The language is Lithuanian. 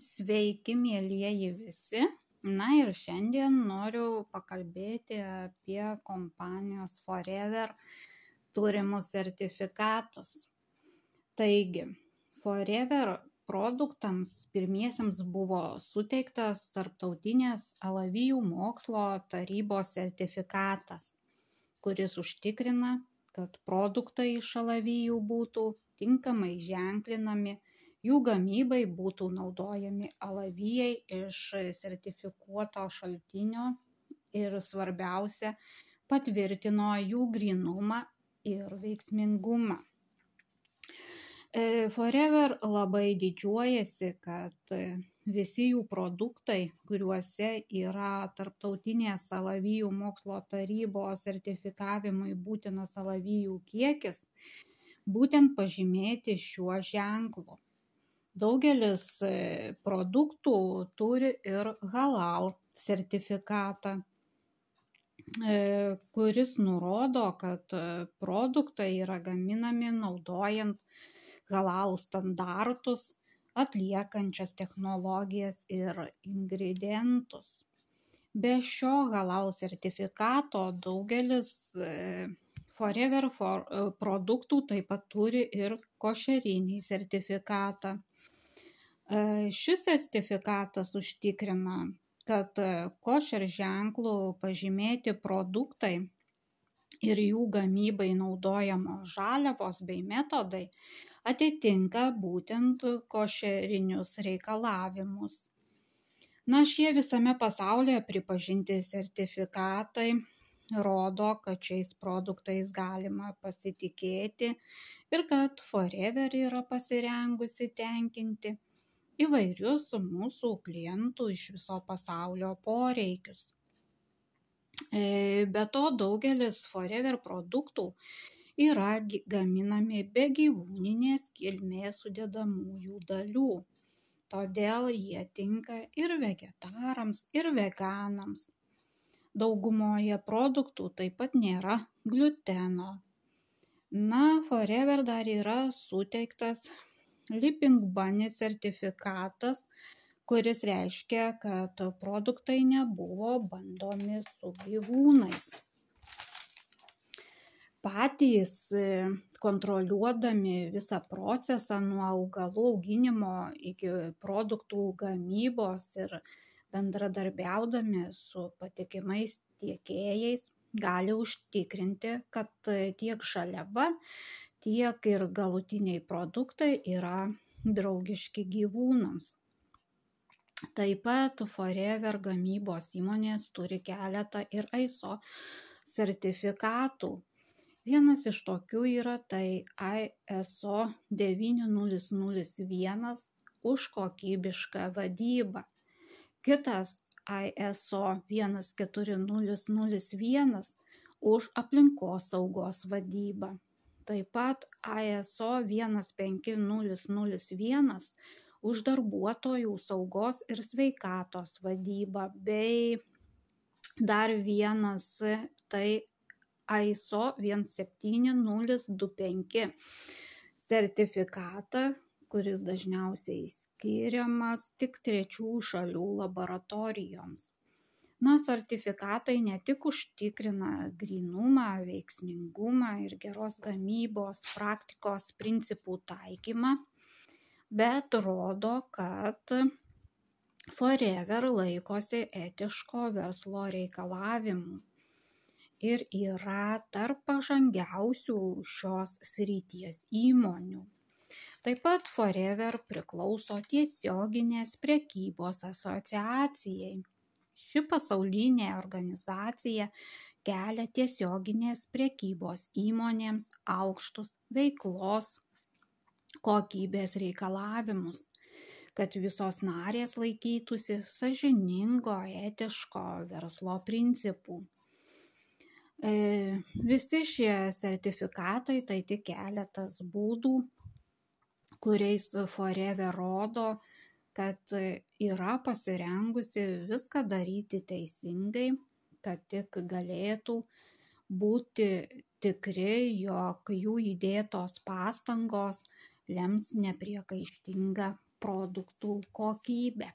Sveiki, mielieji visi. Na ir šiandien noriu pakalbėti apie kompanijos Forever turimus sertifikatus. Taigi, Forever produktams pirmiesiems buvo suteiktas Tarptautinės alavijų mokslo tarybos sertifikatas, kuris užtikrina, kad produktai iš alavijų būtų tinkamai ženklinami jų gamybai būtų naudojami alavijai iš sertifikuoto šaltinio ir svarbiausia patvirtino jų grinumą ir veiksmingumą. E, Forever labai didžiuojasi, kad visi jų produktai, kuriuose yra tarptautinės alavijų mokslo tarybos sertifikavimui būtinas alavijų kiekis, būtent pažymėti šiuo ženklu. Daugelis e, produktų turi ir halal sertifikatą, e, kuris nurodo, kad e, produktai yra gaminami naudojant halal standartus, atliekančias technologijas ir ingredientus. Be šio halal sertifikato daugelis Forever for produktų taip pat turi ir košerinį sertifikatą. Šis sertifikatas užtikrina, kad košer ženklų pažymėti produktai ir jų gamybai naudojamos žaliavos bei metodai atitinka būtent košerinius reikalavimus. Na, šie visame pasaulyje pripažinti sertifikatai rodo, kad šiais produktais galima pasitikėti ir kad Forever yra pasirengusi tenkinti įvairius mūsų klientų iš viso pasaulio poreikius. E, be to, daugelis Forever produktų yra gaminami be gyvūninės kilmės sudėdamųjų dalių. Todėl jie tinka ir vegetarams, ir veganams. Daugumoje produktų taip pat nėra gluteno. Na, Forever dar yra suteiktas Living Bunny sertifikatas, kuris reiškia, kad produktai nebuvo bandomi su gyvūnais. Patys e, kontroliuodami visą procesą nuo augalų auginimo iki produktų gamybos ir bendradarbiaudami su patikimais tiekėjais gali užtikrinti, kad tiek žaliava, tiek ir galutiniai produktai yra draugiški gyvūnams. Taip pat Forever gamybos įmonės turi keletą ir ISO sertifikatų. Vienas iš tokių yra tai ISO 9001 už kokybišką vadybą. Kitas ISO 14001 už aplinkos saugos vadybą taip pat ISO 15001 už darbuotojų saugos ir sveikatos vadybą bei dar vienas tai ISO 17025 sertifikatą, kuris dažniausiai skiriamas tik trečių šalių laboratorijoms na sertifikatai ne tik užtikrina grynumą veiksmingumą ir geros gamybos praktikos principų taikymą bet rodo kad forever laikosi etiško verslo reikalavimų ir yra tarp pažangiausių šios srities įmonių. Taip pat Forever priklauso tiesioginės prekybos asociacijai ši pasaulinė organizacija kelia tiesioginės prekybos įmonėms aukštus veiklos kokybės reikalavimus, kad visos narės laikytųsi sažiningo, etiško verslo principų. E, visi šie sertifikatai tai tik keletas būdų, kuriais Forever rodo, kad yra pasirengusi viską daryti teisingai, kad tik galėtų būti tikri, jog jų įdėtos pastangos lems nepriekaištingą produktų kokybę